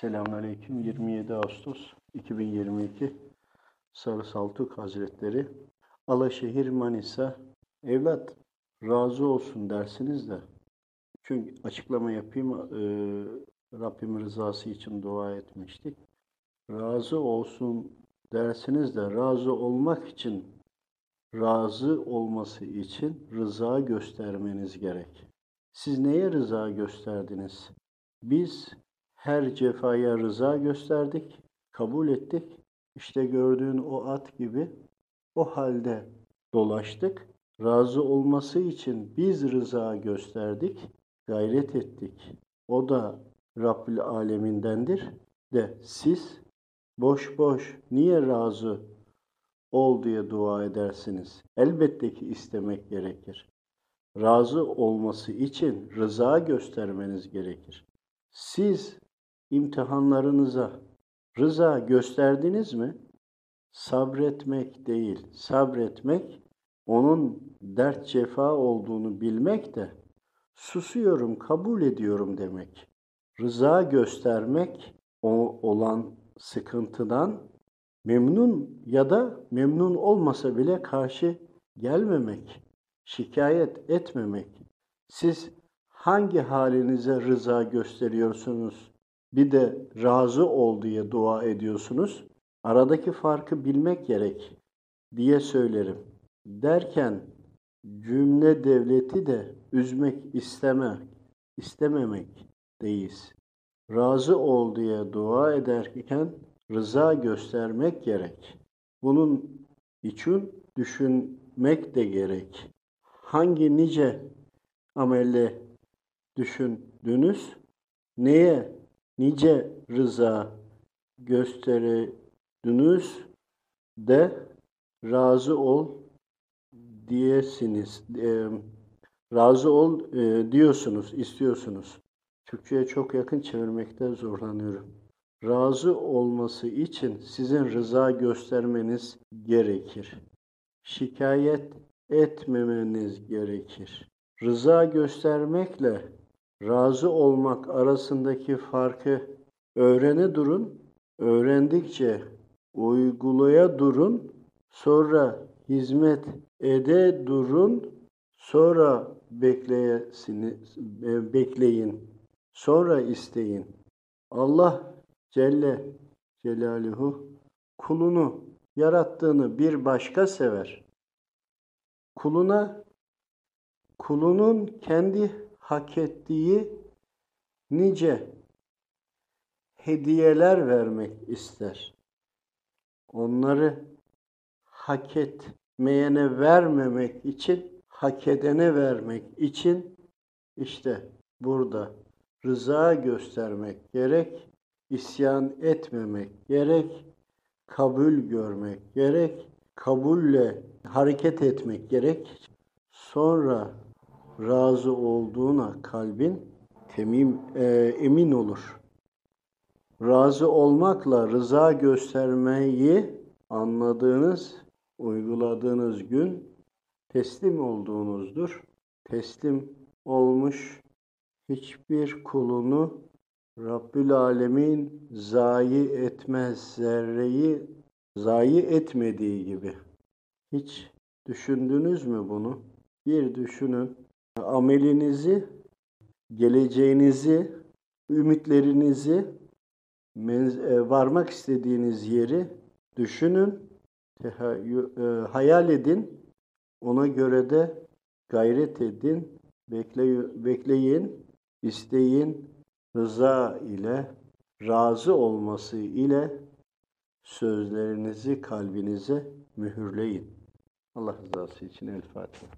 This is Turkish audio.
Selamünaleyküm. 27 Ağustos 2022 Sarı Saltuk Hazretleri Alaşehir Manisa Evlat razı olsun dersiniz de çünkü açıklama yapayım e, Rabbim rızası için dua etmiştik. Razı olsun dersiniz de razı olmak için razı olması için rıza göstermeniz gerek. Siz neye rıza gösterdiniz? Biz her cefaya rıza gösterdik, kabul ettik. İşte gördüğün o at gibi o halde dolaştık. Razı olması için biz rıza gösterdik, gayret ettik. O da Rabbül Alemindendir de siz boş boş niye razı ol diye dua edersiniz. Elbette ki istemek gerekir. Razı olması için rıza göstermeniz gerekir. Siz imtihanlarınıza rıza gösterdiniz mi? Sabretmek değil, sabretmek onun dert cefa olduğunu bilmek de susuyorum, kabul ediyorum demek. Rıza göstermek o olan sıkıntıdan memnun ya da memnun olmasa bile karşı gelmemek, şikayet etmemek. Siz hangi halinize rıza gösteriyorsunuz? Bir de razı ol diye dua ediyorsunuz. Aradaki farkı bilmek gerek diye söylerim. Derken cümle devleti de üzmek isteme, istememek deyiz. Razı ol diye dua ederken rıza göstermek gerek. Bunun için düşünmek de gerek. Hangi nice amelle düşündünüz? Neye nice rıza gösterdiniz de razı ol diyesiniz. E, razı ol e, diyorsunuz, istiyorsunuz. Türkçe'ye çok yakın çevirmekte zorlanıyorum. Razı olması için sizin rıza göstermeniz gerekir. Şikayet etmemeniz gerekir. Rıza göstermekle razı olmak arasındaki farkı öğrene durun, öğrendikçe uygulaya durun, sonra hizmet ede durun, sonra bekleyesiniz, bekleyin, sonra isteyin. Allah Celle Celaluhu kulunu yarattığını bir başka sever. Kuluna kulunun kendi hak ettiği nice hediyeler vermek ister. Onları hak etmeyene vermemek için, hak edene vermek için işte burada rıza göstermek gerek, isyan etmemek gerek, kabul görmek gerek, kabulle hareket etmek gerek. Sonra razı olduğuna kalbin temim, e, emin olur. Razı olmakla rıza göstermeyi anladığınız, uyguladığınız gün teslim olduğunuzdur. Teslim olmuş hiçbir kulunu Rabbül Alemin zayi etmez zerreyi zayi etmediği gibi. Hiç düşündünüz mü bunu? Bir düşünün. Amelinizi, geleceğinizi, ümitlerinizi, varmak istediğiniz yeri düşünün, hayal edin. Ona göre de gayret edin, bekleyin, isteyin, rıza ile, razı olması ile sözlerinizi kalbinize mühürleyin. Allah rızası için El Fatiha.